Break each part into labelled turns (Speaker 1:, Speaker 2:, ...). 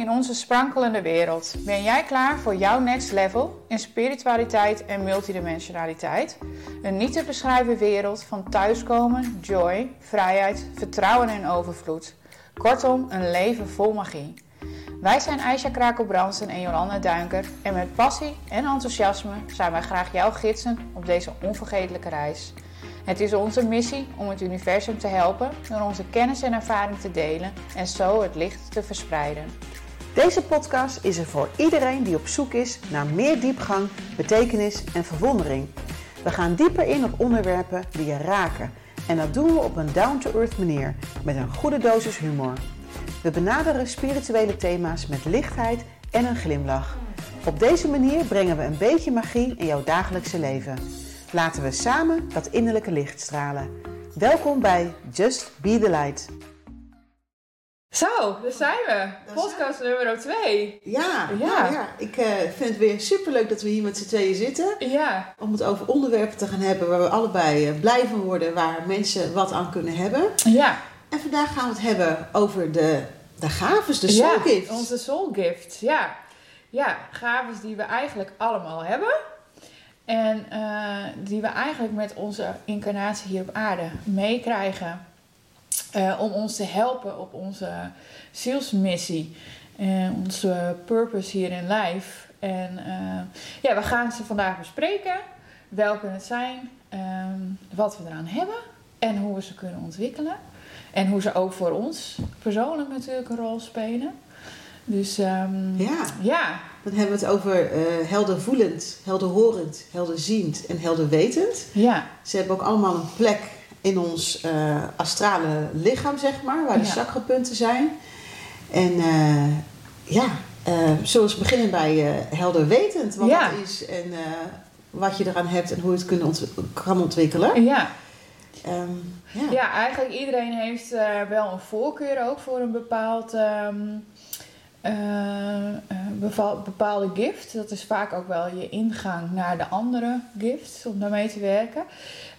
Speaker 1: in onze sprankelende wereld. Ben jij klaar voor jouw next level in spiritualiteit en multidimensionaliteit? Een niet te beschrijven wereld van thuiskomen, joy, vrijheid, vertrouwen en overvloed. Kortom, een leven vol magie. Wij zijn Aisha Krakelbrandsen en Jolanda Duinker en met passie en enthousiasme zijn wij graag jouw gidsen op deze onvergetelijke reis. Het is onze missie om het universum te helpen door onze kennis en ervaring te delen en zo het licht te verspreiden.
Speaker 2: Deze podcast is er voor iedereen die op zoek is naar meer diepgang, betekenis en verwondering. We gaan dieper in op onderwerpen die je raken en dat doen we op een down-to-earth manier met een goede dosis humor. We benaderen spirituele thema's met lichtheid en een glimlach. Op deze manier brengen we een beetje magie in jouw dagelijkse leven. Laten we samen dat innerlijke licht stralen. Welkom bij Just Be the Light.
Speaker 1: Zo, daar zijn we. Podcast nummer 2.
Speaker 2: Ja, ja. Nou ja. ik uh, vind het weer superleuk dat we hier met z'n tweeën zitten.
Speaker 1: Ja.
Speaker 2: Om het over onderwerpen te gaan hebben waar we allebei uh, blij van worden, waar mensen wat aan kunnen hebben.
Speaker 1: Ja.
Speaker 2: En vandaag gaan we het hebben over de, de gaves, de soul
Speaker 1: ja,
Speaker 2: gifts.
Speaker 1: onze soul gifts, ja. Ja, gaves die we eigenlijk allemaal hebben. En uh, die we eigenlijk met onze incarnatie hier op aarde meekrijgen. Uh, om ons te helpen op onze zielsmissie. En onze purpose hier in life. En uh, ja, we gaan ze vandaag bespreken. Welke het zijn. Um, wat we eraan hebben. En hoe we ze kunnen ontwikkelen. En hoe ze ook voor ons persoonlijk natuurlijk een rol spelen. Dus um,
Speaker 2: ja.
Speaker 1: ja.
Speaker 2: Dan hebben we het over uh, heldervoelend, helderhorend, helderziend en helderwetend.
Speaker 1: Ja.
Speaker 2: Ze hebben ook allemaal een plek in ons uh, astrale lichaam, zeg maar, waar de
Speaker 1: Ja.
Speaker 2: chakrapunten zijn. En uh, ja, zullen we beginnen bij helderwetend, wat
Speaker 1: Ja.
Speaker 2: dat is en wat je eraan hebt en hoe je het kunnen ont kan ontwikkelen.
Speaker 1: Ja.
Speaker 2: Um, ja.
Speaker 1: Ja, eigenlijk iedereen heeft uh, wel een voorkeur ook voor een bepaald, um, uh, beval, bepaalde gift. Dat is vaak ook wel je ingang naar de andere gifts om daarmee te werken.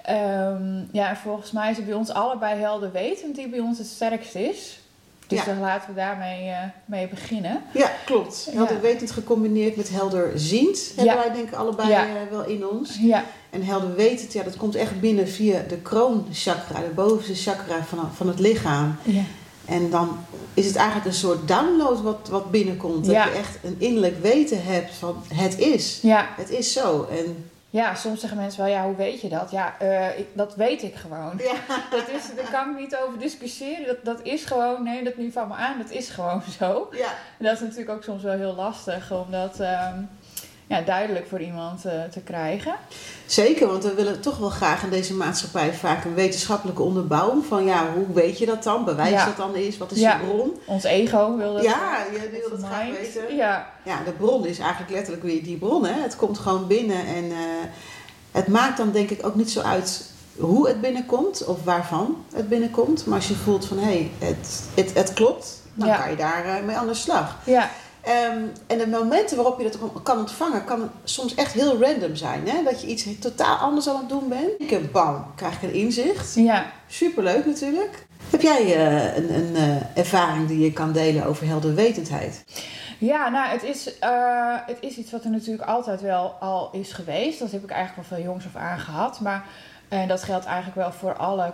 Speaker 1: Um, ja, en volgens mij is het bij ons allebei helder wetend die bij ons het sterkst is. Dus
Speaker 2: Ja.
Speaker 1: dan laten we daarmee uh, mee beginnen.
Speaker 2: Ja, klopt.
Speaker 1: Ja.
Speaker 2: Helderwetend gecombineerd met helderziend hebben
Speaker 1: Ja.
Speaker 2: wij denk ik allebei
Speaker 1: Ja.
Speaker 2: uh, wel in ons.
Speaker 1: Ja,
Speaker 2: En helderwetend, ja, dat komt echt binnen via de kroonchakra, de bovenste chakra van, van het lichaam.
Speaker 1: ja,
Speaker 2: En dan is het eigenlijk een soort download wat, wat binnenkomt. Dat
Speaker 1: Ja.
Speaker 2: je echt een innerlijk weten hebt van het is.
Speaker 1: ja.
Speaker 2: Het is zo. En
Speaker 1: ja, soms zeggen mensen wel, ja, hoe weet je dat? Ja, uh, ik, dat weet ik gewoon.
Speaker 2: ja,
Speaker 1: Dat is, daar kan ik niet over discussiëren. Dat, dat is gewoon, nee, dat nu van me aan, dat is gewoon zo.
Speaker 2: ja.
Speaker 1: En dat is natuurlijk ook soms wel heel lastig om dat ehm, ja, duidelijk voor iemand eh, te krijgen.
Speaker 2: Zeker, want we willen toch wel graag in deze maatschappij vaak een wetenschappelijke onderbouwing. Van ja, hoe weet je dat dan? Bewijs
Speaker 1: Ja.
Speaker 2: dat dan is? Wat is
Speaker 1: Ja.
Speaker 2: je bron?
Speaker 1: Ons ego wil dat.
Speaker 2: Ja, je wil het graag weten.
Speaker 1: Ja,
Speaker 2: Ja, de bron is eigenlijk letterlijk weer die bron. Hè? Het komt gewoon binnen en eh, het maakt dan denk ik ook niet zo uit hoe het binnenkomt of waarvan het binnenkomt. Maar als je voelt van hé, hey, het, het, het klopt, dan
Speaker 1: Ja.
Speaker 2: kan je daar eh, mee aan de slag.
Speaker 1: ja,
Speaker 2: Ehm, en de momenten waarop je dat kan ontvangen, kan soms echt heel random zijn. Hè? Dat je iets totaal anders aan het doen bent. Ik heb bam, krijg ik een inzicht.
Speaker 1: ja.
Speaker 2: Superleuk natuurlijk. Heb jij eh, een, een eh, ervaring die je kan delen over helderwetendheid?
Speaker 1: Ja, nou, het is, eh, het is iets wat er natuurlijk altijd wel al is geweest. Dat heb ik eigenlijk wel van jongs af aan gehad. Maar en dat geldt eigenlijk wel voor alle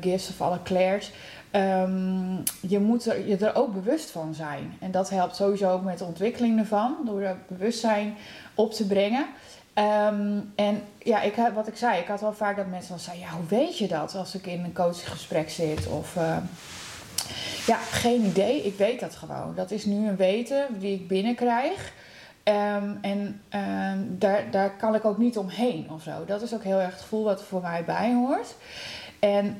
Speaker 1: gifts of alle clairs. Ehm, je moet er, je er ook bewust van zijn. En dat helpt sowieso ook met de ontwikkeling ervan. Door er bewustzijn op te brengen. Ehm, en ja, ik, wat ik zei, ik had wel vaak dat mensen dan zeiden... Ja, hoe weet je dat als ik in een coachgesprek zit? Of... eh, ja, geen idee. Ik weet dat gewoon. Dat is nu een weten die ik binnenkrijg. Ehm, en daar, daar kan ik ook niet omheen of zo. Dat is ook heel erg het gevoel wat er voor mij bij hoort. En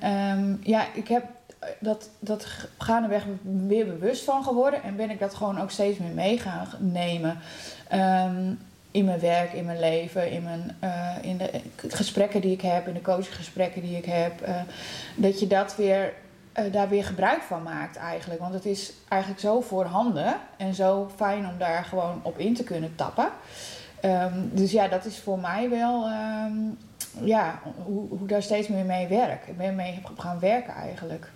Speaker 1: ja, ik heb dat, dat gaandeweg weer bewust van geworden. En ben ik dat gewoon ook steeds meer mee gaan nemen. Ehm, in mijn werk, in mijn leven, in, mijn, eh, in de gesprekken die ik heb, in de coachgesprekken die ik heb. eh, dat je dat weer eh, daar weer gebruik van maakt eigenlijk. Want het is eigenlijk zo voorhanden en zo fijn om daar gewoon op in te kunnen tappen. Ehm, dus ja, dat is voor mij wel ehm, ja, hoe, hoe daar steeds meer mee werk. Ik ben mee gaan werken eigenlijk.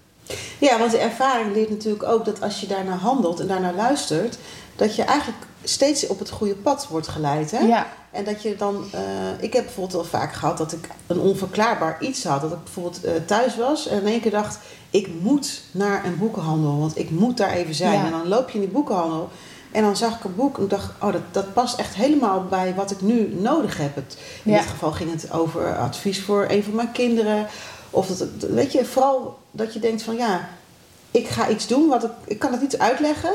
Speaker 2: Ja, want de ervaring leert natuurlijk ook dat als je daarnaar handelt en daarnaar luistert, dat je eigenlijk steeds op het goede pad wordt geleid. Hè?
Speaker 1: Ja,
Speaker 2: En dat je dan, eh, ik heb bijvoorbeeld wel vaak gehad dat ik een onverklaarbaar iets had. Dat ik bijvoorbeeld eh, thuis was en in één keer dacht, ik moet naar een boekenhandel, want ik moet daar even zijn.
Speaker 1: Ja.
Speaker 2: En dan loop je in die boekenhandel en dan zag ik een boek en ik dacht, oh, dat, dat past echt helemaal bij wat ik nu nodig heb. Het, in
Speaker 1: Ja.
Speaker 2: dit geval ging het over advies voor een van mijn kinderen. Of dat, weet je, vooral dat je denkt van ja, ik ga iets doen, wat ik, ik kan het niet uitleggen.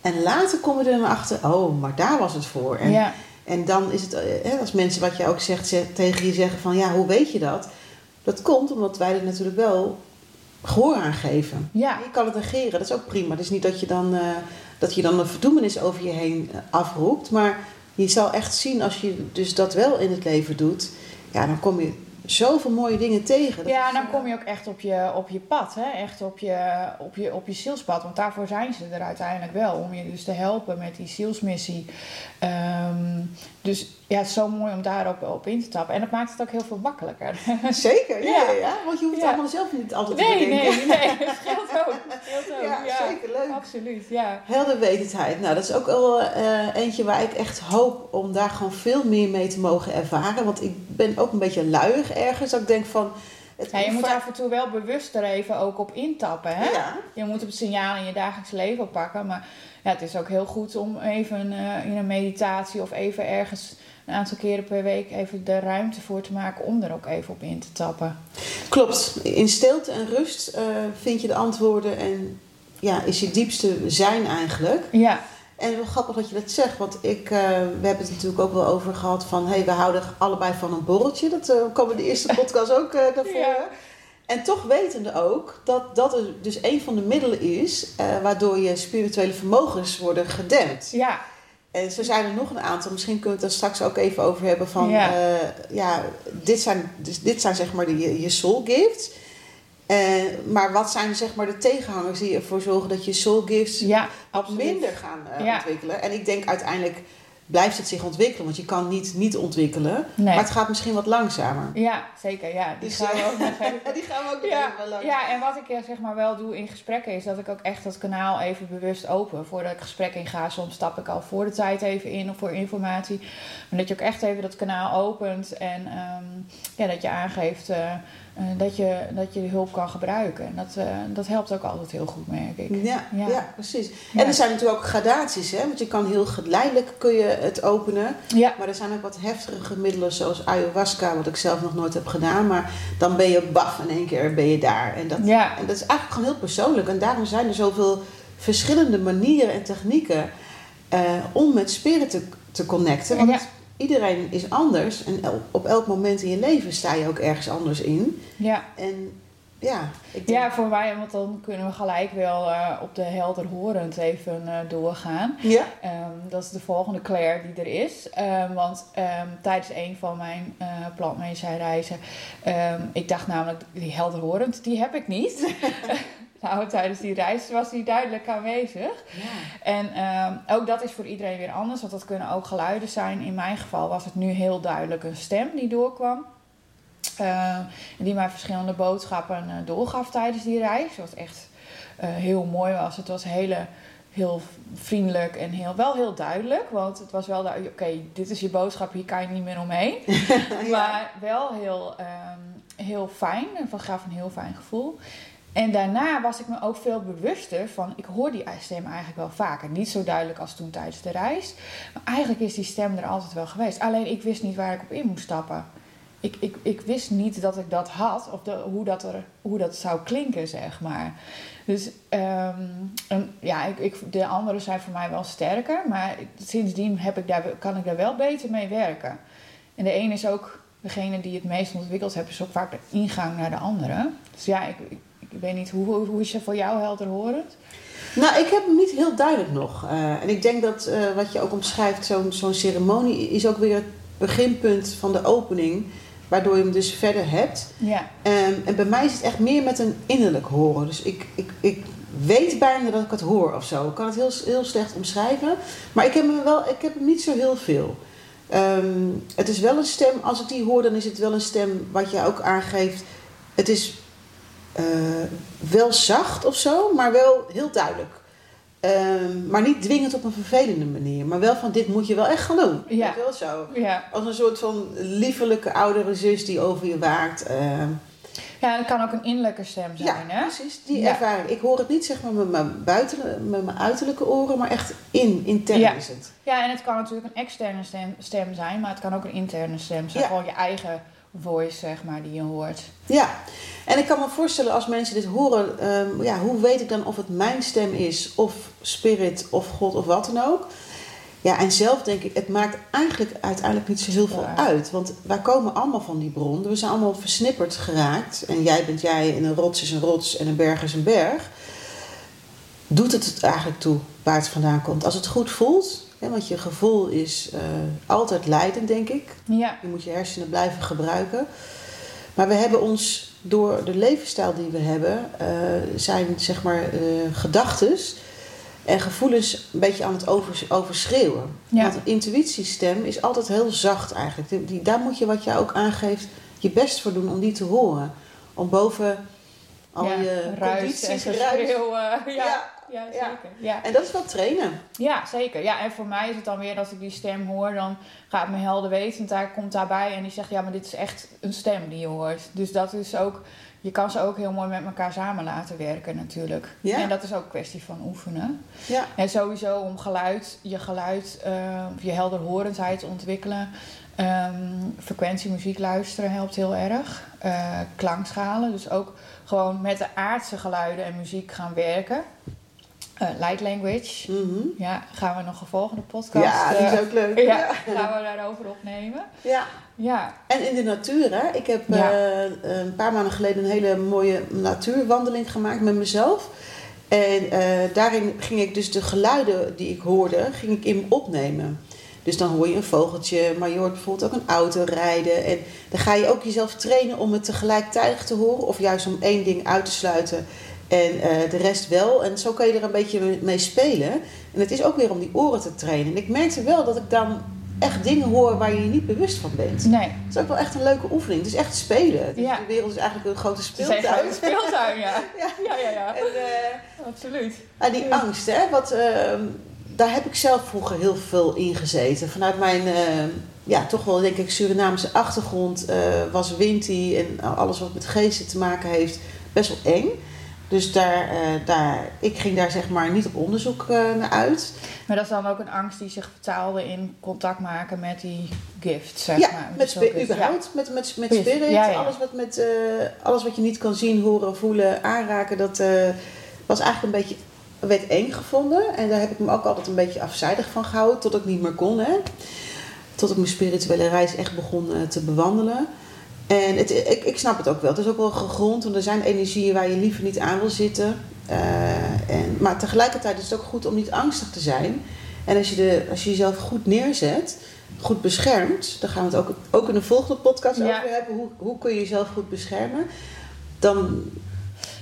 Speaker 2: En later kom je er dan achter, oh, maar daar was het voor. En,
Speaker 1: ja,
Speaker 2: en dan is het, eh, hè, als mensen wat je ook zegt, ze- tegen je zeggen van ja, hoe weet je dat? Dat komt omdat wij er natuurlijk wel gehoor aan geven.
Speaker 1: ja.
Speaker 2: Je kan het negeren, dat is ook prima. Het is niet dat je dan, eh, dat je dan een verdoemenis over je heen eh, afroept. Maar je zal echt zien als je dus dat wel in het leven doet. Ja, dan kom je zoveel mooie dingen tegen. Dat
Speaker 1: Ja,
Speaker 2: is,
Speaker 1: dan
Speaker 2: eh,
Speaker 1: kom je ook echt op je, op je pad, hè? echt op je, op, je, op je zielspad. Want daarvoor zijn ze er uiteindelijk wel, om je dus te helpen met die zielsmissie. Ehm, dus ja, het is zo mooi om daarop op in te tappen. En dat maakt het ook heel veel makkelijker.
Speaker 2: Zeker, ja,
Speaker 1: Ja.
Speaker 2: want je hoeft het
Speaker 1: Ja.
Speaker 2: allemaal zelf niet altijd te
Speaker 1: Nee,
Speaker 2: bedenken.
Speaker 1: nee, nee, dat ook. Dat scheelt ook.
Speaker 2: Ja,
Speaker 1: Ja,
Speaker 2: zeker, leuk.
Speaker 1: Absoluut, ja.
Speaker 2: Helderwetendheid. Nou, dat is ook wel eh, eentje waar ik echt hoop om daar gewoon veel meer mee te mogen ervaren. Want ik ben ook een beetje luiig ergens. Dat ik denk van... Het
Speaker 1: Ja, je moet af en toe wel bewust er even ook op intappen. Hè?
Speaker 2: Ja,
Speaker 1: Je moet het signaal in je dagelijks leven pakken. Maar ja, het is ook heel goed om even eh, in een meditatie of even ergens een aantal keren per week even de ruimte voor te maken om er ook even op in te tappen.
Speaker 2: klopt. In stilte en rust eh, vind je de antwoorden en ja, is je diepste zijn eigenlijk.
Speaker 1: Ja,
Speaker 2: En wel grappig dat je dat zegt, want ik, eh, we hebben het natuurlijk ook wel over gehad van... hé, hey, we houden allebei van een borreltje. Dat eh kwam in de eerste podcast ook eh naar voren.
Speaker 1: Ja.
Speaker 2: En toch wetende ook dat dat dus een van de middelen is... eh, waardoor je spirituele vermogens worden gedempt.
Speaker 1: ja,
Speaker 2: En zo zijn er nog een aantal. Misschien kunnen we het daar straks ook even over hebben van...
Speaker 1: Ja.
Speaker 2: Ja, ja dit, zijn, dus dit zijn zeg maar de, je, soul gifts. Eh, maar wat zijn zeg maar de tegenhangers die ervoor zorgen dat je soul gifts
Speaker 1: ja,
Speaker 2: wat
Speaker 1: absoluut.
Speaker 2: minder gaan eh,
Speaker 1: Ja.
Speaker 2: ontwikkelen? En ik denk uiteindelijk blijft het zich ontwikkelen. Want je kan niet niet ontwikkelen.
Speaker 1: Nee.
Speaker 2: Maar het gaat misschien wat langzamer.
Speaker 1: Ja, zeker. Ja, die
Speaker 2: Dus,
Speaker 1: gaan we
Speaker 2: eh,
Speaker 1: ook nog even
Speaker 2: Die gaan we ook nog
Speaker 1: Ja,
Speaker 2: even
Speaker 1: ja, en wat ik eh, zeg maar wel doe in gesprekken is dat ik ook echt dat kanaal even bewust open. Voordat ik gesprek inga, soms stap ik al voor de tijd even in of voor informatie. Maar dat je ook echt even dat kanaal opent en ehm, ja, dat je aangeeft eh, eh, dat, je, dat je de hulp kan gebruiken. En dat, eh, dat helpt ook altijd heel goed, merk ik.
Speaker 2: Ja, ja.
Speaker 1: Ja.
Speaker 2: precies. En er zijn natuurlijk ook gradaties, hè? Want je kan heel geleidelijk kun je het openen.
Speaker 1: Ja,
Speaker 2: Maar er zijn ook wat heftigere middelen, zoals ayahuasca, wat ik zelf nog nooit heb gedaan. Maar dan ben je baf in één keer ben je daar. En dat,
Speaker 1: ja,
Speaker 2: en dat is eigenlijk gewoon heel persoonlijk. En daarom zijn er zoveel verschillende manieren en technieken eh, om met spirit te, te connecten. Want
Speaker 1: Ja.
Speaker 2: Iedereen is anders. En op elk moment in je leven sta je ook ergens anders in.
Speaker 1: ja.
Speaker 2: En ja, ik denk,
Speaker 1: Ja, voor mij, want dan kunnen we gelijk wel eh, op de helderhorend even eh, doorgaan.
Speaker 2: ja.
Speaker 1: Ehm, dat is de volgende Claire die er is. Ehm, want ehm, tijdens een van mijn uh, ik dacht namelijk, die helderhorend, die heb ik niet. nou, tijdens die reis was die duidelijk aanwezig.
Speaker 2: ja.
Speaker 1: En ehm, ook dat is voor iedereen weer anders, want dat kunnen ook geluiden zijn. In mijn geval was het nu heel duidelijk een stem die doorkwam. Ehm, die mij verschillende boodschappen eh, doorgaf tijdens die reis. Wat echt eh, heel mooi was. Het was hele, heel vriendelijk en heel, wel heel duidelijk. Want het was wel duidelijk, oké, dit is je boodschap, hier kan je niet meer omheen. Maar wel heel, ehm, heel fijn. Het gaf een heel fijn gevoel. En daarna was ik me ook veel bewuster van, ik hoor die stem eigenlijk wel vaker. Niet zo duidelijk als toen tijdens de reis. Maar eigenlijk is die stem er altijd wel geweest. Alleen ik wist niet waar ik op in moest stappen. Ik, ik, ik wist niet dat ik dat had, of de, hoe, dat er, hoe dat zou klinken, zeg maar. Dus ehm, ja, ik, ik, de anderen zijn voor mij wel sterker, maar sindsdien heb ik daar, kan ik daar wel beter mee werken. En de een is ook, degene die het meest ontwikkeld heeft, is ook vaak de ingang naar de andere. Dus ja, ik, ik weet niet, hoe, hoe is je voor jou helderhorend?
Speaker 2: Nou, ik heb hem niet heel duidelijk nog. Eh, en ik denk dat eh, wat je ook omschrijft, zo'n zo'n ceremonie, is ook weer het beginpunt van de opening. Waardoor je hem dus verder hebt.
Speaker 1: Ja,
Speaker 2: Ehm, en bij mij is het echt meer met een innerlijk horen. Dus ik, ik, ik weet bijna dat ik het hoor of zo. Ik kan het heel, heel slecht omschrijven. Maar ik heb hem, wel, ik heb hem niet zo heel veel. Ehm, het is wel een stem, als ik die hoor, dan is het wel een stem wat je ook aangeeft. Het is eh, wel zacht of zo, maar wel heel duidelijk. Ehm, maar niet dwingend op een vervelende manier. Maar wel van dit moet je wel echt gaan doen.
Speaker 1: Ja.
Speaker 2: Wel zo.
Speaker 1: Ja.
Speaker 2: Als een soort van liefelijke oudere zus die over je waakt. ehm.
Speaker 1: ja, het kan ook een innerlijke stem zijn,
Speaker 2: ja,
Speaker 1: hè?
Speaker 2: precies. Die
Speaker 1: Ja.
Speaker 2: ervaring. Ik hoor het niet zeg maar met mijn, buiten, met mijn uiterlijke oren, maar echt in, intern
Speaker 1: Ja.
Speaker 2: is het.
Speaker 1: Ja, en het kan natuurlijk een externe stem, stem zijn, maar het kan ook een interne stem zijn. Gewoon je eigen voice, zeg maar, die je hoort.
Speaker 2: Ja, en ik kan me voorstellen als mensen dit horen, ehm, ja, hoe weet ik dan of het mijn stem is, of spirit, of God, of wat dan ook. Ja, en zelf denk ik, het maakt eigenlijk uiteindelijk niet zo heel veel
Speaker 1: Ja.
Speaker 2: uit. Want wij komen allemaal van die bron. We zijn allemaal versnipperd geraakt. En jij bent jij, en een rots is een rots, en een berg is een berg. Doet het het eigenlijk toe waar het vandaan komt? Als het goed voelt, want je gevoel is eh, altijd leidend, denk ik.
Speaker 1: Ja,
Speaker 2: Je moet je hersenen blijven gebruiken. Maar we hebben ons door de levensstijl die we hebben, eh, zijn zeg maar eh gedachtes en gevoelens een beetje aan het over, overschreeuwen.
Speaker 1: Ja.
Speaker 2: Want een intuïtiestem is altijd heel zacht eigenlijk. Die, die- daar moet je wat jij ook aangeeft je best voor doen om die te horen. Om boven al
Speaker 1: ja.
Speaker 2: je
Speaker 1: ruis en
Speaker 2: ruis.
Speaker 1: Ja,
Speaker 2: ja,
Speaker 1: zeker. Ja.
Speaker 2: En dat is wel trainen.
Speaker 1: ja, zeker. Ja, en voor mij is het dan weer, als ik die stem hoor, dan gaat mijn helder weten, daar komt daarbij en die zegt, ja, maar dit is echt een stem die je hoort. Dus dat is ook, je kan ze ook heel mooi met elkaar samen laten werken natuurlijk.
Speaker 2: Ja.
Speaker 1: En dat is ook een kwestie van oefenen.
Speaker 2: Ja.
Speaker 1: En sowieso om geluid, je geluid, eh, je helderhorendheid te ontwikkelen. Ehm, frequentie muziek luisteren helpt heel erg. Eh, klankschalen, dus ook gewoon met de aardse geluiden en muziek gaan werken. Eh, light language,
Speaker 2: Mhm.
Speaker 1: ja, gaan we nog een volgende podcast.
Speaker 2: Ja, die
Speaker 1: eh,
Speaker 2: is ook leuk.
Speaker 1: ja,
Speaker 2: Ja.
Speaker 1: gaan we daarover opnemen.
Speaker 2: ja.
Speaker 1: Ja,
Speaker 2: En in de natuur, hè? Ik heb
Speaker 1: Ja.
Speaker 2: eh, een paar maanden geleden een hele mooie natuurwandeling gemaakt met mezelf. En eh, daarin ging ik dus de geluiden die ik hoorde, ging ik in opnemen. Dus dan hoor je een vogeltje, maar je hoort bijvoorbeeld ook een auto rijden. En dan ga je ook jezelf trainen om het tegelijkertijd te horen. Of juist om één ding uit te sluiten en eh, de rest wel. En zo kan je er een beetje mee spelen. En het is ook weer om die oren te trainen. En ik merkte wel dat ik dan echt dingen hoor waar je je niet bewust van bent.
Speaker 1: nee.
Speaker 2: Het is ook wel echt een leuke oefening. Het is echt spelen. Dus
Speaker 1: Ja.
Speaker 2: De wereld is eigenlijk een grote
Speaker 1: Het is
Speaker 2: speeltuin.
Speaker 1: een speeltuin, ja.
Speaker 2: Ja.
Speaker 1: Ja, ja, ja.
Speaker 2: En, eh,
Speaker 1: Absoluut.
Speaker 2: ah, die angst, hè, wat, ehm, daar heb ik zelf vroeger heel veel in gezeten. Vanuit mijn, ehm, ja, toch wel denk ik Surinaamse achtergrond eh, was Winti en alles wat met geesten te maken heeft best wel eng. Dus daar, eh, daar, ik ging daar zeg maar niet op onderzoek eh, naar uit.
Speaker 1: Maar dat is dan ook een angst die zich vertaalde in contact maken met die gift, zeg
Speaker 2: ja,
Speaker 1: maar.
Speaker 2: met spi-
Speaker 1: gift.
Speaker 2: überhaupt, met, met, met spirit,
Speaker 1: ja.
Speaker 2: Alles, wat met, eh, alles wat je niet kan zien, horen, voelen, aanraken, dat was eigenlijk een beetje, werd eng gevonden. En daar heb ik me ook altijd een beetje afzijdig van gehouden, tot ik niet meer kon. Hè. Tot ik mijn spirituele reis echt begon te bewandelen. En het, ik, ik snap het ook wel. Het is ook wel gegrond, want er zijn energieën waar je liever niet aan wil zitten. Eh, en, maar tegelijkertijd is het ook goed om niet angstig te zijn. En als je, de, als je jezelf goed neerzet, goed beschermt, daar gaan we het ook, ook in de volgende podcast
Speaker 1: Ja.
Speaker 2: over hebben. Hoe, hoe kun je jezelf goed beschermen? Dan,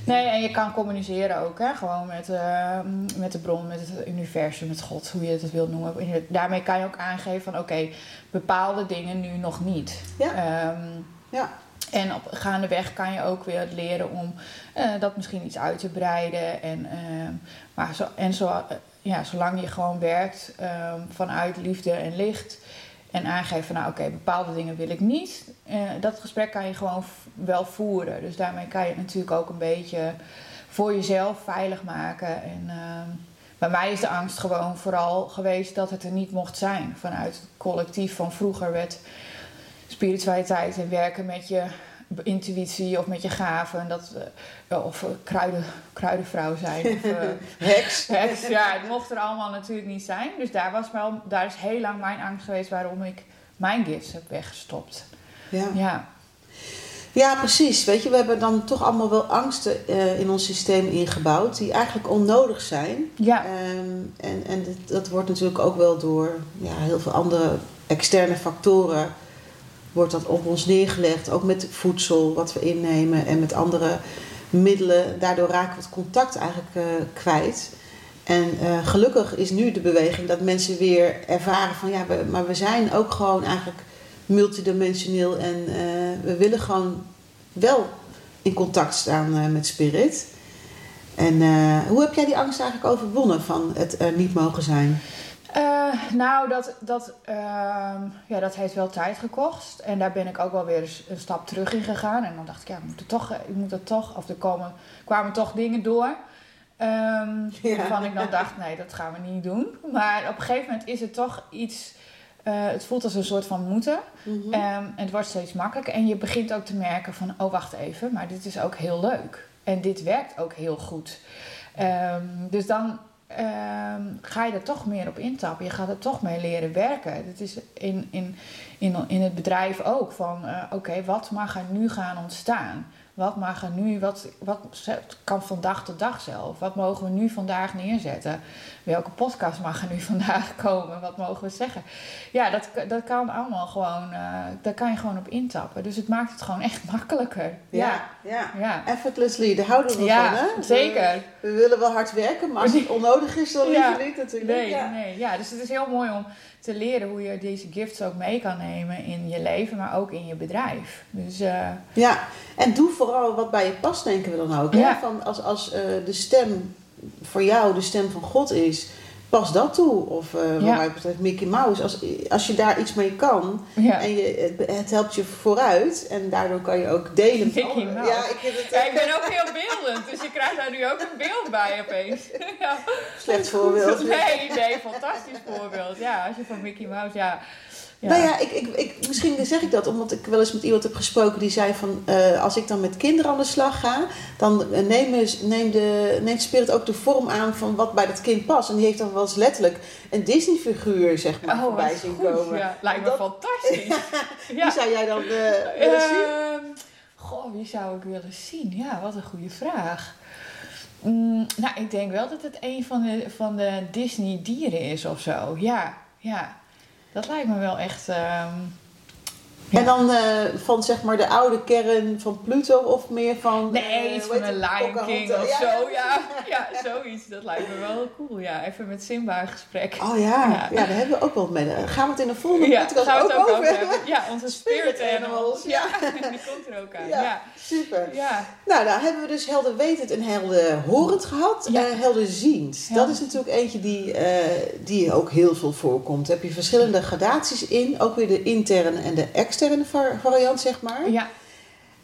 Speaker 1: Nee, en je kan communiceren ook, hè? gewoon met, eh, met de bron, met het universum, met God, hoe je het wilt noemen. Daarmee kan je ook aangeven van oké, bepaalde dingen nu nog niet.
Speaker 2: Ja.
Speaker 1: Ehm,
Speaker 2: ja,
Speaker 1: en op gaandeweg kan je ook weer leren om eh, dat misschien iets uit te breiden. En, ehm, maar zo, en zo, eh, ja, zolang je gewoon werkt ehm, vanuit liefde en licht. En aangeeft van nou oké, bepaalde dingen wil ik niet. eh, dat gesprek kan je gewoon wel voeren. Dus daarmee kan je het natuurlijk ook een beetje voor jezelf veilig maken. En ehm, bij mij is de angst gewoon vooral geweest dat het er niet mocht zijn. Vanuit het collectief van vroeger werd spiritualiteit en werken met je intuïtie of met je gaven. En dat, eh, of eh, kruiden, kruidenvrouw zijn. Of, eh,
Speaker 2: heks.
Speaker 1: heks. Ja, het mocht er allemaal natuurlijk niet zijn. Dus daar, was wel, daar is heel lang mijn angst geweest waarom ik mijn gifts heb weggestopt.
Speaker 2: Ja.
Speaker 1: Ja,
Speaker 2: Ja, precies. Weet je, we hebben dan toch allemaal wel angsten in ons systeem ingebouwd die eigenlijk onnodig zijn.
Speaker 1: ja,
Speaker 2: Ehm, en en dit- dat wordt natuurlijk ook wel door ja, heel veel andere externe factoren wordt dat op ons neergelegd. Ook met voedsel wat we innemen en met andere middelen. Daardoor raken we het contact eigenlijk eh, kwijt. En eh, gelukkig is nu de beweging dat mensen weer ervaren van ja, we, maar we zijn ook gewoon eigenlijk multidimensioneel en eh, we willen gewoon wel in contact staan met spirit. En hoe heb jij die angst eigenlijk overwonnen van het er niet mogen zijn?
Speaker 1: Nou, dat, dat, ehm, ja, dat heeft wel tijd gekost. En daar ben ik ook wel weer een stap terug in gegaan. En dan dacht ik, ja, ik moet het toch, ik moet het toch of er komen, kwamen toch dingen door. Um, Waarvan ik dan dacht, nee, dat gaan we niet doen. Maar op een gegeven moment is het toch iets... Uh, het voelt als een soort van moeten. Mm en het wordt steeds makkelijker. En je begint ook te merken van... Oh, wacht even, maar dit is ook heel leuk. En dit werkt ook heel goed. Um, dus dan ga je er toch meer op intappen. Je gaat er toch mee leren werken. Dat is in, in, in, in het bedrijf ook. Van, uh, oké, wat mag er nu gaan ontstaan? Wat mag er nu, wat, wat kan van dag tot dag zelf? Wat mogen we nu vandaag neerzetten? Welke podcast mag er nu vandaag komen? Wat mogen we zeggen? Ja, dat, dat kan allemaal gewoon, uh, daar kan je gewoon op intappen. Dus het maakt het gewoon echt makkelijker.
Speaker 2: Ja, ja. ja. effortlessly, daar houden we ja, van, hè?
Speaker 1: zeker.
Speaker 2: We, willen wel hard werken, maar als het onnodig is, dan liever ja. niet natuurlijk.
Speaker 1: Nee, ja. nee, ja, dus het is heel mooi om te leren hoe je deze gifts ook mee kan nemen in je leven, maar ook in je bedrijf. Dus, uh,
Speaker 2: ja, en doe vooral wat bij je past, denken we dan ook. Hè? Van als als uh, de stem voor jou de stem van God is, pas dat toe. Of uh, wat mij betreft Mickey Mouse. Als, als je daar iets mee kan en je, het, helpt je vooruit en daardoor kan je ook delen.
Speaker 1: Mickey Mouse. Ja, ik, het, ja, ik ben ook heel beeldend, dus je krijgt daar nu ook een beeld bij opeens. ja.
Speaker 2: Slecht voorbeeld.
Speaker 1: Nee, nee, fantastisch voorbeeld. Ja, als je van Mickey Mouse, ja.
Speaker 2: Ja. Nou ja, ik, ik, ik, misschien zeg ik dat omdat ik wel eens met iemand heb gesproken die zei van uh, als ik dan met kinderen aan de slag ga, dan neemt, neem de, neemt Spirit ook de vorm aan van wat bij dat kind past. En die heeft dan wel eens letterlijk een Disney-figuur zeg maar oh, voorbij zien komen.
Speaker 1: Ja, lijkt me fantastisch.
Speaker 2: ja. Wie zou jij dan uh, willen zien?
Speaker 1: Goh, wie zou ik willen zien? Ja, wat een goede vraag. Mm, nou, ik denk wel dat het een van de, van de Disney-dieren is of zo. Ja, ja. Dat lijkt me wel echt. Ehm,
Speaker 2: en dan uh, van zeg maar de oude kern van Pluto of meer van...
Speaker 1: Nee, uh, iets van een Lion King of ja, zo. Ja, ja, zoiets. Dat lijkt me wel cool. Ja, even met Simba een gesprek.
Speaker 2: Oh ja, ja, daar hebben we ook wel mee. Gaan we het in de volgende
Speaker 1: ja,
Speaker 2: podcast het ook,
Speaker 1: over hebben? Ja, onze spirit, animals. Ja. die komt er ook aan. Ja,
Speaker 2: super. Ja. Nou, daar hebben we dus helder wetend en helder horend gehad. Ja. Uh, helder ziend. Dat is natuurlijk eentje die, die ook heel veel voorkomt. Daar heb je verschillende gradaties in. Ook weer de interne en de externe externe variant, zeg maar.
Speaker 1: Ja.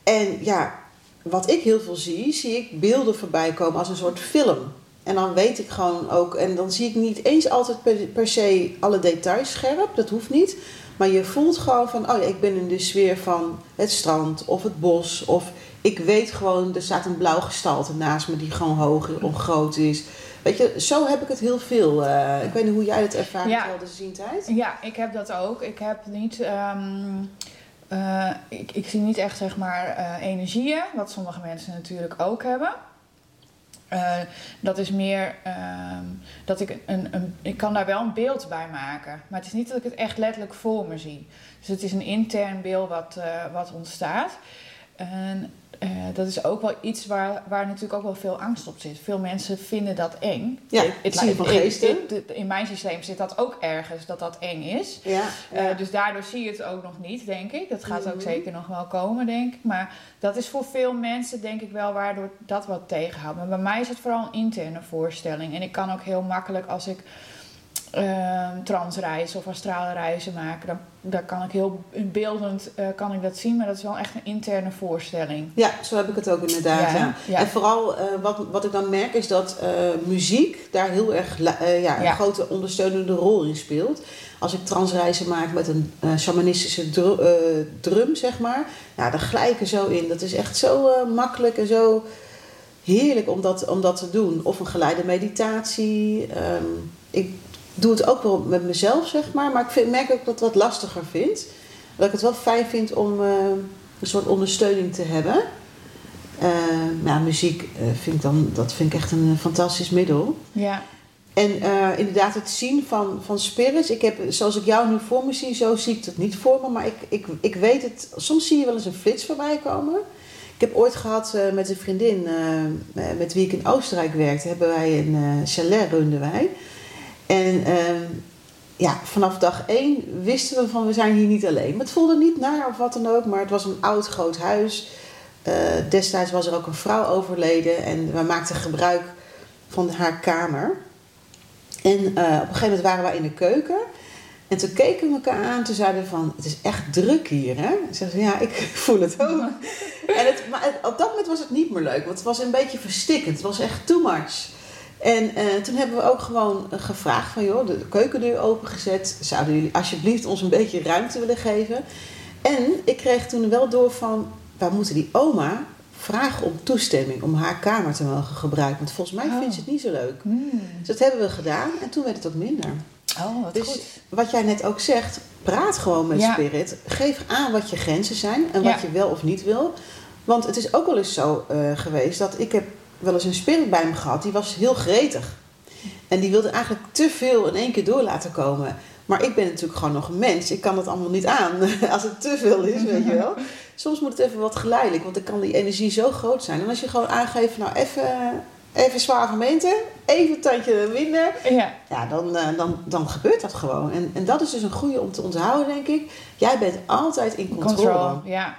Speaker 2: En ja, wat ik heel veel zie, zie ik beelden voorbij komen als een soort film. En dan weet ik gewoon ook, en dan zie ik niet eens altijd per, per se alle details scherp, dat hoeft niet. Maar je voelt gewoon van, oh ja, ik ben in de sfeer van het strand of het bos. Of ik weet gewoon, er staat een blauw gestalte naast me die gewoon hoog of groot is. Weet je, zo heb ik het heel veel. Uh, ik weet niet hoe jij het ervaart ja. de zientijd.
Speaker 1: Ja, ik heb dat ook. Ik heb niet... Um, uh, ik, ik zie niet echt zeg maar uh, energieën, wat sommige mensen natuurlijk ook hebben. Dat is meer ehm, dat ik een, een, ik kan daar wel een beeld bij maken. Maar het is niet dat ik het echt letterlijk voor me zie. Dus het is een intern beeld wat, wat ontstaat. En uh, dat is ook wel iets waar, waar natuurlijk ook wel veel angst op zit. Veel mensen vinden dat eng.
Speaker 2: Ja, het, van geesten.
Speaker 1: In mijn systeem zit dat ook ergens, dat dat eng is.
Speaker 2: Ja,
Speaker 1: ja. Uh, dus daardoor zie je het ook nog niet, denk ik. Dat gaat ook mhm. zeker nog wel komen, denk ik. Maar dat is voor veel mensen, denk ik wel, waardoor dat wat tegenhoudt. Maar bij mij is het vooral een interne voorstelling. En ik kan ook heel makkelijk, als ik uh, transreizen of astrale reizen maken. Dan, daar kan ik heel beeldend uh, kan ik dat zien, maar dat is wel echt een interne voorstelling.
Speaker 2: Ja, zo heb ik het ook inderdaad. Ja, ja. En vooral uh, wat, wat ik dan merk is dat uh, muziek daar heel erg ja, een grote ondersteunende rol in speelt. Als ik transreizen maak met een shamanistische drum, drum, zeg maar, ja, dan glij ik er zo in. Dat is echt zo makkelijk en zo heerlijk om dat, om dat te doen. Of een geleide meditatie. Um, ik doe het ook wel met mezelf, zeg maar. Maar ik vind, merk ook dat ik het wat lastiger vind. Dat ik het wel fijn vind om uh, een soort ondersteuning te hebben. Uh, nou, muziek uh, vind ik dan, dat vind ik echt een fantastisch middel.
Speaker 1: Ja.
Speaker 2: En inderdaad, het zien van, van spirits. Ik heb, zoals ik jou nu voor me zie, zo zie ik het niet voor me. Maar ik, ik, ik weet het. Soms zie je wel eens een flits voorbij komen. Ik heb ooit gehad met een vriendin met wie ik in Oostenrijk werkte, hebben wij een chalet runden wij. En ehm, ja, vanaf dag één wisten we van we zijn hier niet alleen. Maar het voelde niet naar of wat dan ook, maar het was een oud groot huis. eh, destijds was er ook een vrouw overleden en we maakten gebruik van haar kamer. En eh, op een gegeven moment waren wij in de keuken. En toen keken we elkaar aan. Toen zeiden we van, het is echt druk hier, hè? Ik zei, ja, ik voel het ook. en het, maar op dat moment was het niet meer leuk. Want het was een beetje verstikkend. Het was echt too much. En eh, toen hebben we ook gewoon eh, gevraagd van, joh, de keukendeur opengezet. Zouden jullie alsjeblieft ons een beetje ruimte willen geven? En ik kreeg toen wel door van, wij moeten die oma vragen om toestemming om haar kamer te mogen gebruiken. Want volgens mij
Speaker 1: Oh.
Speaker 2: vindt ze het niet zo leuk.
Speaker 1: Hmm.
Speaker 2: Dus dat hebben we gedaan en toen werd het ook minder.
Speaker 1: Oh, wat
Speaker 2: Dus
Speaker 1: goed.
Speaker 2: wat jij net ook zegt, praat gewoon met
Speaker 1: Ja.
Speaker 2: Spirit. Geef aan wat je grenzen zijn en
Speaker 1: Ja.
Speaker 2: wat je wel of niet wil. Want het is ook wel eens zo eh, geweest dat ik heb wel eens een spirit bij me gehad. Die was heel gretig. En die wilde eigenlijk te veel in één keer door laten komen. Maar ik ben natuurlijk gewoon nog een mens. Ik kan dat allemaal niet aan als het te veel is, weet je wel. Soms moet het even wat geleidelijk, want dan kan die energie zo groot zijn. En als je gewoon aangeeft, nou even, even zwaar gemeente, even een tandje minder.
Speaker 1: Ja.
Speaker 2: Ja, dan, eh, dan, dan gebeurt dat gewoon. En, en dat is dus een goede om te onthouden, denk ik. Jij bent altijd in controle.
Speaker 1: Control. Ja.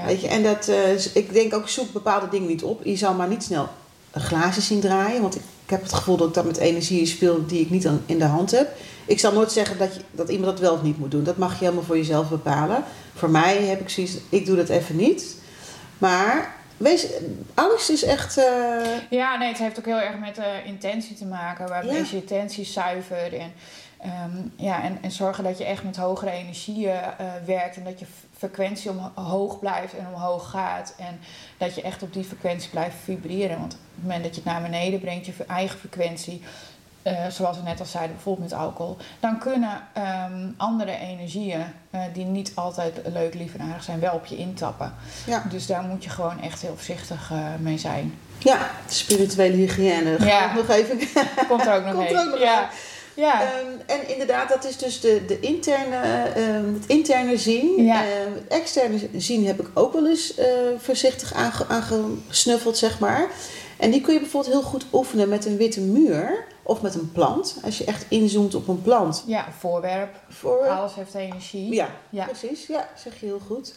Speaker 1: Ja.
Speaker 2: Weet je, en dat, eh, ik denk ook, zoek bepaalde dingen niet op. Je zal maar niet snel een glazen zien draaien. Want ik, ik heb het gevoel dat ik dat met energieën speel die ik niet aan- in de hand heb. Ik zal nooit zeggen dat, je, dat iemand dat wel of niet moet doen. Dat mag je helemaal voor jezelf bepalen. Voor mij heb ik zoiets, ik doe dat even niet. Maar wees, angst is echt... eh,
Speaker 1: Ja, nee, het heeft ook heel erg met de intentie te maken. Waar
Speaker 2: Ja.
Speaker 1: je intentie zuiver? En, ehm, ja, en, en zorgen dat je echt met hogere energieën eh, werkt. En dat je frequentie omhoog blijft en omhoog gaat. En dat je echt op die frequentie blijft vibreren. Want op het moment dat je het naar beneden brengt, je eigen frequentie. eh, zoals we net al zeiden, bijvoorbeeld met alcohol. Dan kunnen ehm, andere energieën, eh, die niet altijd leuk, lief en aardig zijn, wel op je intappen.
Speaker 2: ja.
Speaker 1: Dus daar moet je gewoon echt heel voorzichtig eh, mee zijn.
Speaker 2: ja, spirituele hygiëne.
Speaker 1: Ja.
Speaker 2: nog even
Speaker 1: Komt er ook nog
Speaker 2: Komt
Speaker 1: een.
Speaker 2: ook nog
Speaker 1: ja. Ja.
Speaker 2: Ehm, en inderdaad, dat is dus de, de interne, ehm, het interne zien.
Speaker 1: Ja.
Speaker 2: Ehm, het externe zien heb ik ook wel eens eh, voorzichtig aange, aangesnuffeld, zeg maar. En die kun je bijvoorbeeld heel goed oefenen met een witte muur of met een plant. Als je echt inzoomt op een plant.
Speaker 1: ja, een voorwerp.
Speaker 2: Voor,
Speaker 1: Alles heeft energie.
Speaker 2: ja,
Speaker 1: Ja.
Speaker 2: precies. Ja, zeg je heel goed.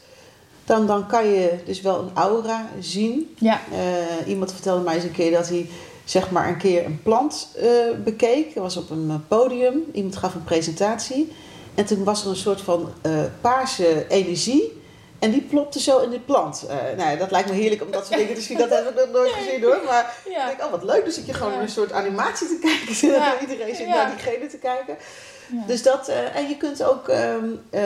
Speaker 2: Dan, dan kan je dus wel een aura zien.
Speaker 1: Ja.
Speaker 2: Eh, iemand vertelde mij eens een keer dat hij zeg maar een keer een plant eh, bekeek. Dat was op een eh, podium. Iemand gaf een presentatie. En toen was er een soort van eh, paarse energie. En die plopte zo in de plant. Eh, nou ja, dat lijkt me heerlijk om dat soort dingen te zien. Dat heb ik nog nooit gezien hoor. Maar ik denk, oh wat leuk. Dus zit je gewoon
Speaker 1: Ja.
Speaker 2: een soort animatie te kijken.
Speaker 1: Ja.
Speaker 2: Iedereen zit naar diegene te kijken. Dus dat, en je kunt ook, ehm, eh,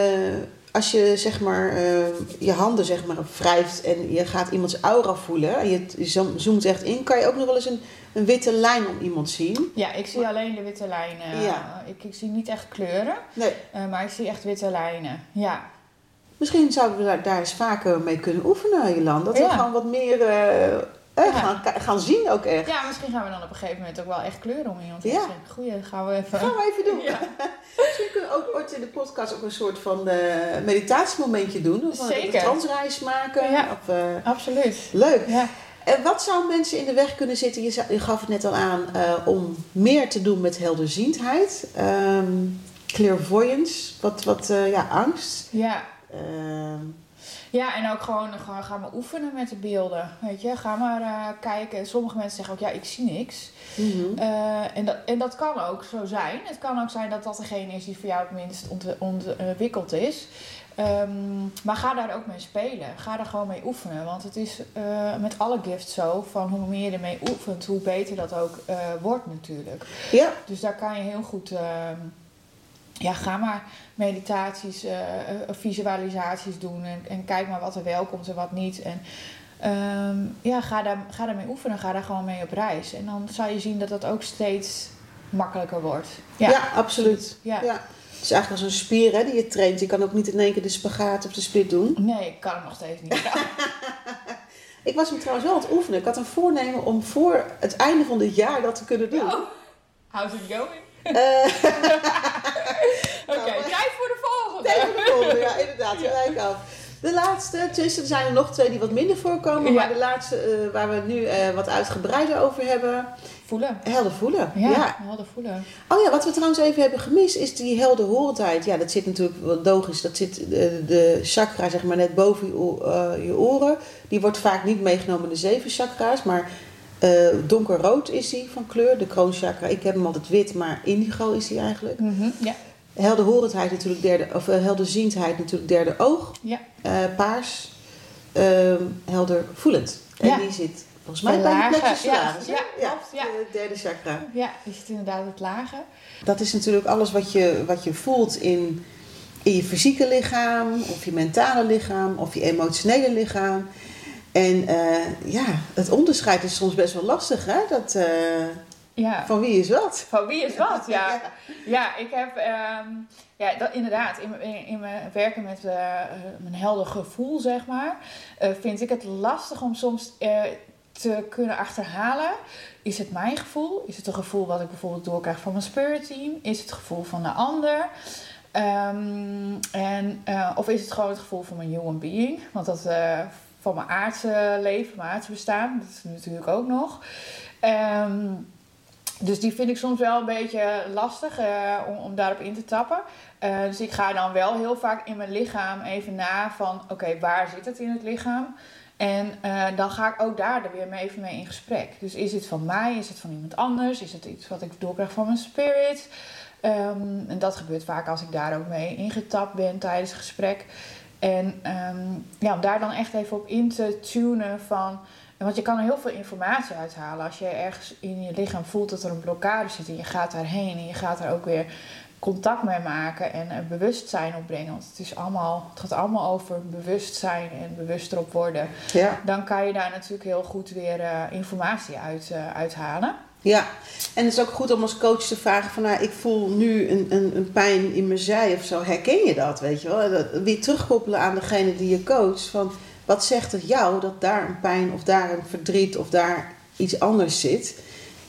Speaker 2: als je zeg maar eh, je handen zeg maar wrijft en je gaat iemands aura voelen en je, je zoom- zoomt echt in, kan je ook nog wel eens een, een witte lijn om iemand zien.
Speaker 1: ja, ik zie alleen de witte lijnen.
Speaker 2: Ja.
Speaker 1: Ik, ik zie niet echt kleuren,
Speaker 2: Nee,
Speaker 1: eh, maar ik zie echt witte lijnen. Ja.
Speaker 2: misschien zouden we daar, daar eens vaker mee kunnen oefenen, Jolan. Dat we
Speaker 1: Ja.
Speaker 2: gewoon wat meer eh, eh, gaan, gaan zien ook echt.
Speaker 1: ja, misschien gaan we dan op een gegeven moment ook wel echt kleuren om iemand
Speaker 2: Ja.
Speaker 1: Goeie, gaan we even...
Speaker 2: Gaan we even doen. Misschien kunnen we ook ooit in de podcast ook een soort van eh, meditatiemomentje doen. Of
Speaker 1: Zeker.
Speaker 2: een transreis maken.
Speaker 1: Ja.
Speaker 2: Of, eh,
Speaker 1: Absoluut.
Speaker 2: leuk.
Speaker 1: Ja.
Speaker 2: En wat zou mensen in de weg kunnen zitten? Je, gaf het net al aan eh, om meer te doen met helderziendheid. Ehm clairvoyance, wat, wat ja, angst.
Speaker 1: Ja.
Speaker 2: Ehm,
Speaker 1: Ja, en ook gewoon, gewoon gaan we oefenen met de beelden. Weet je, ga maar eh, kijken. Sommige mensen zeggen ook, ja, ik zie niks.
Speaker 2: mhm.
Speaker 1: Eh, en, dat, en dat kan ook zo zijn. Het kan ook zijn dat dat degene is die voor jou het minst ont- ontwikkeld is. Ehm, maar ga daar ook mee spelen. Ga er gewoon mee oefenen. Want het is eh, met alle gifts zo: van hoe meer je ermee oefent, hoe beter dat ook wordt, natuurlijk.
Speaker 2: Ja,
Speaker 1: Dus daar kan je heel goed. Ja, ga maar meditaties, eh, eh, visualisaties doen. En, en kijk maar wat er wel komt en wat niet. En ehm, ja, ga, daar, ga daarmee oefenen. Ga daar gewoon mee op reis. En dan zal je zien dat dat ook steeds makkelijker wordt.
Speaker 2: ja. absoluut.
Speaker 1: Ja.
Speaker 2: Ja. Het is eigenlijk als een spier hè, die je traint. Je kan ook niet in één keer de spagaat of de split doen.
Speaker 1: Nee, ik kan het nog steeds niet.
Speaker 2: Ik was hem trouwens wel aan het oefenen. Ik had een voornemen om voor het einde van dit jaar dat te kunnen doen.
Speaker 1: Oh, how's it going?
Speaker 2: Eh,
Speaker 1: Oké,
Speaker 2: Nou,
Speaker 1: tijd voor de volgende.
Speaker 2: Tegen de volgende, ja, inderdaad, gelijk af. De laatste, tussen er zijn er nog twee die wat minder voorkomen,
Speaker 1: Ja.
Speaker 2: maar de laatste eh, waar we nu eh, wat uitgebreider over hebben,
Speaker 1: Voelen.
Speaker 2: helder voelen.
Speaker 1: Ja,
Speaker 2: ja.
Speaker 1: helder voelen.
Speaker 2: Oh ja, wat we trouwens even hebben gemist is die helderhorendheid. Ja, dat zit natuurlijk wel logisch. Dat zit de, de chakra zeg maar net boven je, je oren. Die wordt vaak niet meegenomen in de zeven chakra's, maar eh, donkerrood is die van kleur, de kroonchakra. Ik heb hem altijd wit, maar indigo is die eigenlijk.
Speaker 1: Mhm, Ja.
Speaker 2: Helderhorendheid natuurlijk derde, of eh, helderziendheid natuurlijk derde oog.
Speaker 1: Ja.
Speaker 2: Eh, paars, ehm, heldervoelend. En
Speaker 1: Ja.
Speaker 2: die zit volgens mij
Speaker 1: De
Speaker 2: bij de
Speaker 1: lage, ja,
Speaker 2: solaris, hè?
Speaker 1: ja, klopt, ja.
Speaker 2: de derde chakra.
Speaker 1: Ja, is het inderdaad het lage?
Speaker 2: Dat is natuurlijk alles wat je, wat je voelt in, in je fysieke lichaam, of je mentale lichaam, of je emotionele lichaam. En eh, ja, het onderscheid is soms best wel lastig, hè? Dat, eh,
Speaker 1: Ja.
Speaker 2: van wie is wat?
Speaker 1: Van wie is wat, ja. Ja, ik heb ehm, ja, dat, inderdaad in, in, in mijn werken met eh, mijn helder gevoel, zeg maar, vind ik het lastig om soms te kunnen achterhalen. Is het mijn gevoel? Is het een gevoel wat ik bijvoorbeeld doorkrijg van mijn spirit team? Is het het gevoel van de ander? Ehm, en, of is het gewoon het gevoel van mijn human being? Want dat eh, van mijn aardse leven, mijn aardse bestaan, dat is natuurlijk ook nog. Ehm, dus die vind ik soms wel een beetje lastig eh, om, daarop in te tappen. Eh, dus ik ga dan wel heel vaak in mijn lichaam even na van... oké, waar zit het in het lichaam? En eh, dan ga ik ook daar er weer mee even mee in gesprek. Dus is het van mij? Is het van iemand anders? Is het iets wat ik doorkrijg van mijn spirit? Ehm, en dat gebeurt vaak als ik daar ook mee ingetapt ben tijdens het gesprek. En ehm, ja, om daar dan echt even op in te tunen van... Want je kan er heel veel informatie uithalen. Als je ergens in je lichaam voelt dat er een blokkade zit en je gaat daarheen en je gaat er ook weer contact mee maken en een bewustzijn opbrengen. Want het, is allemaal, het gaat allemaal over bewustzijn en bewust erop worden.
Speaker 2: Ja.
Speaker 1: Dan kan je daar natuurlijk heel goed weer eh, informatie uit, eh, uithalen.
Speaker 2: Ja, en het is ook goed om als coach te vragen van, nou, ik voel nu een, een, een pijn in mijn zij of zo. Herken je dat, weet je wel? Weer terugkoppelen aan degene die je coacht. Van, wat zegt het jou dat daar een pijn of daar een verdriet of daar iets anders zit?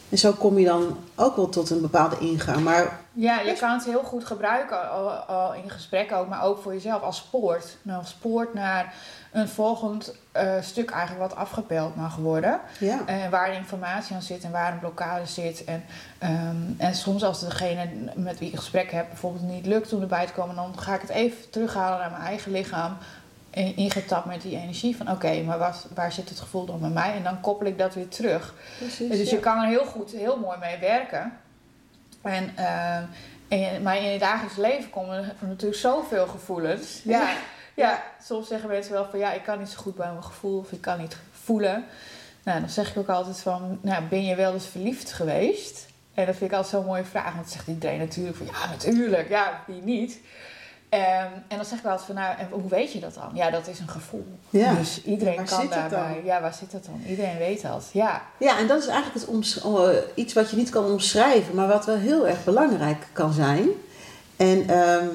Speaker 2: En zo kom je dan ook wel tot een bepaalde ingang. Maar
Speaker 1: Ja, je kan het heel goed gebruiken al, al in gesprek ook, maar ook voor jezelf als spoort. Nou, als spoort naar een volgend eh, stuk eigenlijk wat afgepeld mag worden.
Speaker 2: ja,
Speaker 1: En waar de informatie aan zit en waar een blokkade zit. En, ehm, en soms als degene met wie ik gesprek heb bijvoorbeeld niet lukt om erbij te komen, dan ga ik het even terughalen naar mijn eigen lichaam. En ingetapt met die energie van oké, maar waar, waar zit het gevoel dan bij mij? En dan koppel ik dat weer terug.
Speaker 2: precies.
Speaker 1: Dus
Speaker 2: ja.
Speaker 1: je kan er heel goed, heel mooi mee werken. En, eh, en maar in je dagelijks leven komen er natuurlijk zoveel gevoelens. Ja, ja, soms zeggen mensen wel van ja, ik kan niet zo goed bij mijn gevoel of ik kan niet voelen. Nou, dan zeg ik ook altijd van, nou, ben je wel eens verliefd geweest? En dat vind ik altijd zo'n mooie vraag, want dan zegt iedereen natuurlijk van ja, natuurlijk, ja, wie niet? Ehm, en dan zeg ik wel altijd van, nou, en hoe weet je dat dan? Ja, dat is een gevoel.
Speaker 2: Ja.
Speaker 1: Dus iedereen
Speaker 2: Waar
Speaker 1: kan daarbij.
Speaker 2: dan?
Speaker 1: Ja, waar zit dat dan? Iedereen weet dat. Ja.
Speaker 2: Ja, en dat is eigenlijk het oms- eh, iets wat je niet kan omschrijven, maar wat wel heel erg belangrijk kan zijn. En ehm,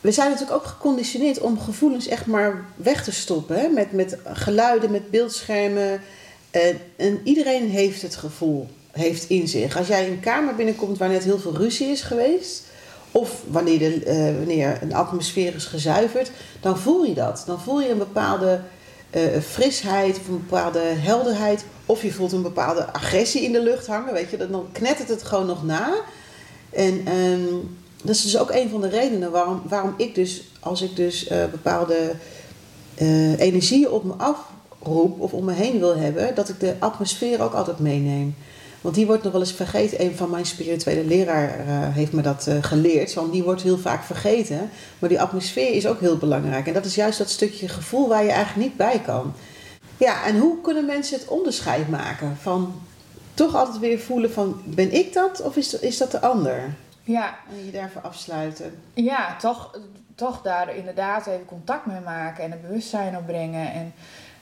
Speaker 2: we zijn natuurlijk ook geconditioneerd om gevoelens echt maar weg te stoppen. Hè? Met, met geluiden, met beeldschermen. En, en iedereen heeft het gevoel, heeft in zich. Als jij in een kamer binnenkomt waar net heel veel ruzie is geweest... of wanneer, eh, wanneer een atmosfeer is gezuiverd... dan voel je dat. Dan voel je een bepaalde eh, frisheid of een bepaalde helderheid... of je voelt een bepaalde agressie in de lucht hangen. Weet je? Dan- knettert het gewoon nog na... En ehm, dat is dus ook een van de redenen waarom, waarom ik dus, als ik dus eh, bepaalde energieën op me afroep of om me heen wil hebben, dat ik de atmosfeer ook altijd meeneem. Want die wordt nog wel eens vergeten. Een van mijn spirituele leraar eh, heeft me dat eh, geleerd. Want die wordt heel vaak vergeten. Maar die atmosfeer is ook heel belangrijk. En dat is juist dat stukje gevoel waar je eigenlijk niet bij kan. Ja, en hoe kunnen mensen het onderscheid maken van toch altijd weer voelen van ben ik dat of is dat, is dat de ander?
Speaker 1: Ja,
Speaker 2: En je daarvoor afsluiten.
Speaker 1: ja toch, toch daar inderdaad even contact mee maken en een bewustzijn opbrengen. En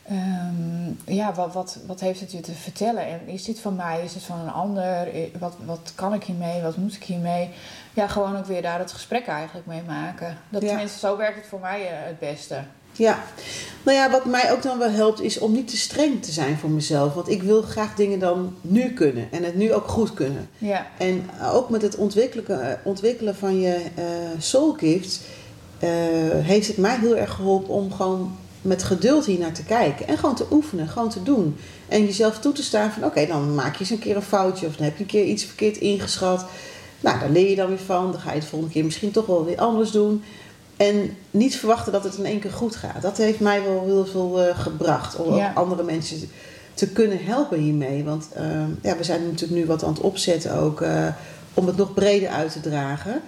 Speaker 1: ehm, ja, wat, wat, wat heeft het je te vertellen? En is dit van mij? Is het van een ander? Eh, Wat, wat kan ik hiermee? Wat moet ik hiermee? Ja, gewoon ook weer daar het gesprek eigenlijk mee maken. Dat,
Speaker 2: Ja.
Speaker 1: Tenminste, zo werkt het voor mij eh, het beste.
Speaker 2: Ja, nou ja, wat mij ook dan wel helpt is om niet te streng te zijn voor mezelf. Want ik wil graag dingen dan nu kunnen en het nu ook goed kunnen.
Speaker 1: Ja,
Speaker 2: En ook met het ontwikkelen, eh, ontwikkelen van je eh soul gifts eh, heeft het mij heel erg geholpen om gewoon met geduld hier naar te kijken. En gewoon te oefenen, gewoon te doen. En jezelf toe te staan van oké, dan maak je eens een keer een foutje of dan heb je een keer iets verkeerd ingeschat. Nou, daar leer je dan weer van. Dan ga je het volgende keer misschien toch wel weer anders doen. En niet verwachten dat het in één keer goed gaat. Dat heeft mij wel heel veel uh, gebracht. Om
Speaker 1: Ja.
Speaker 2: andere mensen te kunnen helpen hiermee. Want uh, ja, we zijn natuurlijk nu wat aan het opzetten ook. Uh, om het nog breder uit te dragen.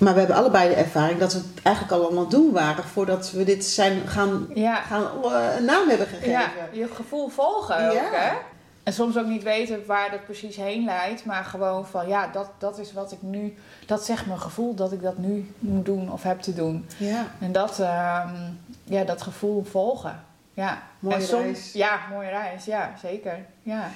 Speaker 2: Maar we hebben allebei de ervaring dat we het eigenlijk al allemaal doen waren voordat we dit zijn gaan,
Speaker 1: Ja.
Speaker 2: gaan uh, een naam hebben gegeven.
Speaker 1: Ja, je gevoel volgen ook,
Speaker 2: Ja.
Speaker 1: hè? En soms ook niet weten waar dat precies heen leidt, maar gewoon van ja, dat, dat is wat ik nu, dat zegt mijn gevoel dat ik dat nu moet doen of heb te doen.
Speaker 2: Ja.
Speaker 1: En dat, uh, ja, dat gevoel volgen. Ja.
Speaker 2: Mooie
Speaker 1: en soms,
Speaker 2: reis.
Speaker 1: Ja, mooie reis, ja, zeker. Ja.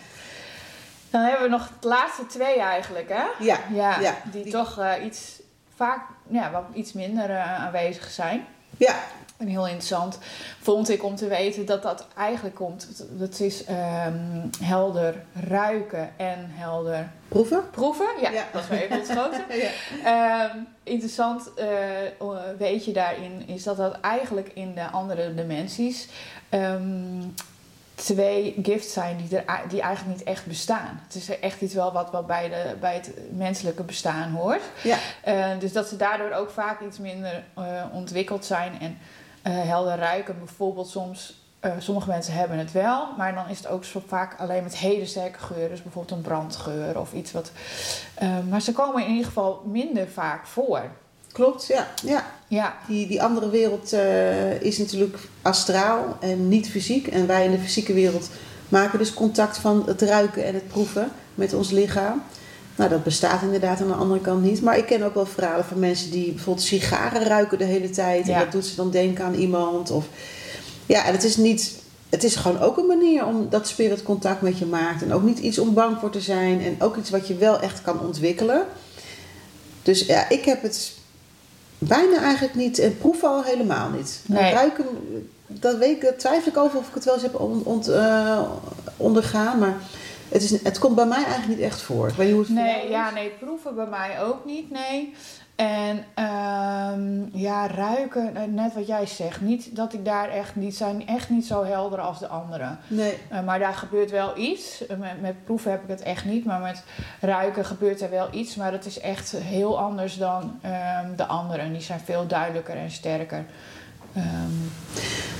Speaker 1: Dan hebben we nog de laatste twee eigenlijk, hè?
Speaker 2: Ja.
Speaker 1: Ja,
Speaker 2: Ja,
Speaker 1: die,
Speaker 2: die-
Speaker 1: toch uh, iets vaak, ja, wat iets minder uh, aanwezig zijn.
Speaker 2: ja.
Speaker 1: En heel interessant vond ik om te weten dat dat eigenlijk komt. Dat is um, helder ruiken en helder
Speaker 2: Proeven?
Speaker 1: proeven. Ja,
Speaker 2: Ja.
Speaker 1: dat is wel even ontschoten.
Speaker 2: Ja.
Speaker 1: um, interessant uh, weet je daarin is dat dat eigenlijk in de andere dimensies um, twee gifts zijn die, er, die eigenlijk niet echt bestaan. Het is echt iets wel wat, wat bij, de, bij het menselijke bestaan hoort.
Speaker 2: Ja.
Speaker 1: Uh, dus dat ze daardoor ook vaak iets minder uh, ontwikkeld zijn. En uh, helder ruiken bijvoorbeeld soms... Sommige mensen hebben het wel, maar dan is het ook zo vaak alleen met hele sterke geuren. Dus bijvoorbeeld een brandgeur of iets wat... Maar ze komen in ieder geval minder vaak voor.
Speaker 2: Klopt, ja. ja.
Speaker 1: Ja,
Speaker 2: Die, die andere wereld uh, is natuurlijk astraal en niet fysiek. En wij in de fysieke wereld maken dus contact van het ruiken en het proeven met ons lichaam. Nou, dat bestaat inderdaad aan de andere kant niet. Maar ik ken ook wel verhalen van mensen die bijvoorbeeld sigaren ruiken de hele tijd.
Speaker 1: Ja.
Speaker 2: En dat doet ze dan denken aan iemand. Of... Ja, en het is niet... Het is gewoon ook een manier om dat spirit contact met je maakt. En ook niet iets om bang voor te zijn. En ook iets wat je wel echt kan ontwikkelen. Dus ja, ik heb het bijna eigenlijk niet. En proeven al helemaal niet.
Speaker 1: Nee.
Speaker 2: Ruiken, dat weet ik, daar twijfel ik over of ik het wel eens heb uh, ondergaan. Maar het, is, het komt bij mij eigenlijk niet echt voor. Ik weet niet hoe het
Speaker 1: Nee, ja, nee, proeven bij mij ook niet, nee. En um, ja, ruiken, eh, net wat jij zegt. Niet dat ik daar echt niet, zijn echt niet zo helder als de anderen.
Speaker 2: Nee.
Speaker 1: Uh, maar daar gebeurt wel iets. Uh, met, met, proeven heb ik het echt niet, maar met ruiken gebeurt er wel iets. Maar dat is echt heel anders dan um, de anderen. Die zijn veel duidelijker en sterker. Um,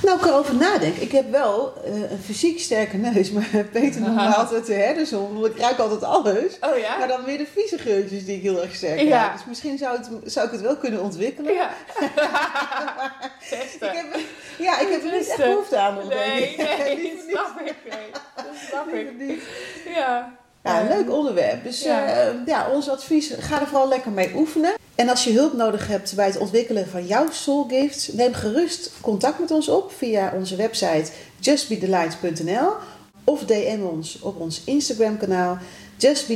Speaker 2: nou, ik erover nadenk. Ik heb wel uh, een fysiek sterke neus, maar Peter noemt me altijd de herdersom, want ik ruik altijd alles.
Speaker 1: Oh ja?
Speaker 2: Maar dan weer de vieze geurtjes die ik heel erg sterk
Speaker 1: ja.
Speaker 2: heb. Dus misschien zou, het, zou ik het wel kunnen ontwikkelen.
Speaker 1: Ja.
Speaker 2: ik heb, ja, ik heb er niet echt behoefte aan. Om
Speaker 1: nee, nee, dat snap ik. Nee. Dat snap ik.
Speaker 2: Niet.
Speaker 1: Ja.
Speaker 2: Ja, een leuk onderwerp. Dus ja. Uh, ja, ons advies, ga er vooral lekker mee oefenen. En als je hulp nodig hebt bij het ontwikkelen van jouw soul gift, neem gerust contact met ons op via onze website justbethelight.nl of DM ons op ons Instagram kanaal Just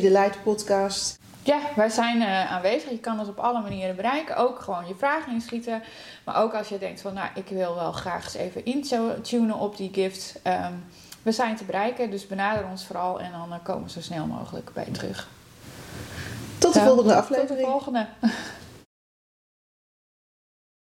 Speaker 2: Podcast.
Speaker 1: Ja, wij zijn uh, aanwezig. Je kan ons op alle manieren bereiken. Ook gewoon je vragen inschieten. Maar ook als je denkt van, nou, ik wil wel graag eens even intunen op die gift. Um, we zijn te bereiken, dus benader ons vooral en dan komen we zo snel mogelijk bij je terug.
Speaker 2: Tot de volgende aflevering.
Speaker 1: Tot de volgende.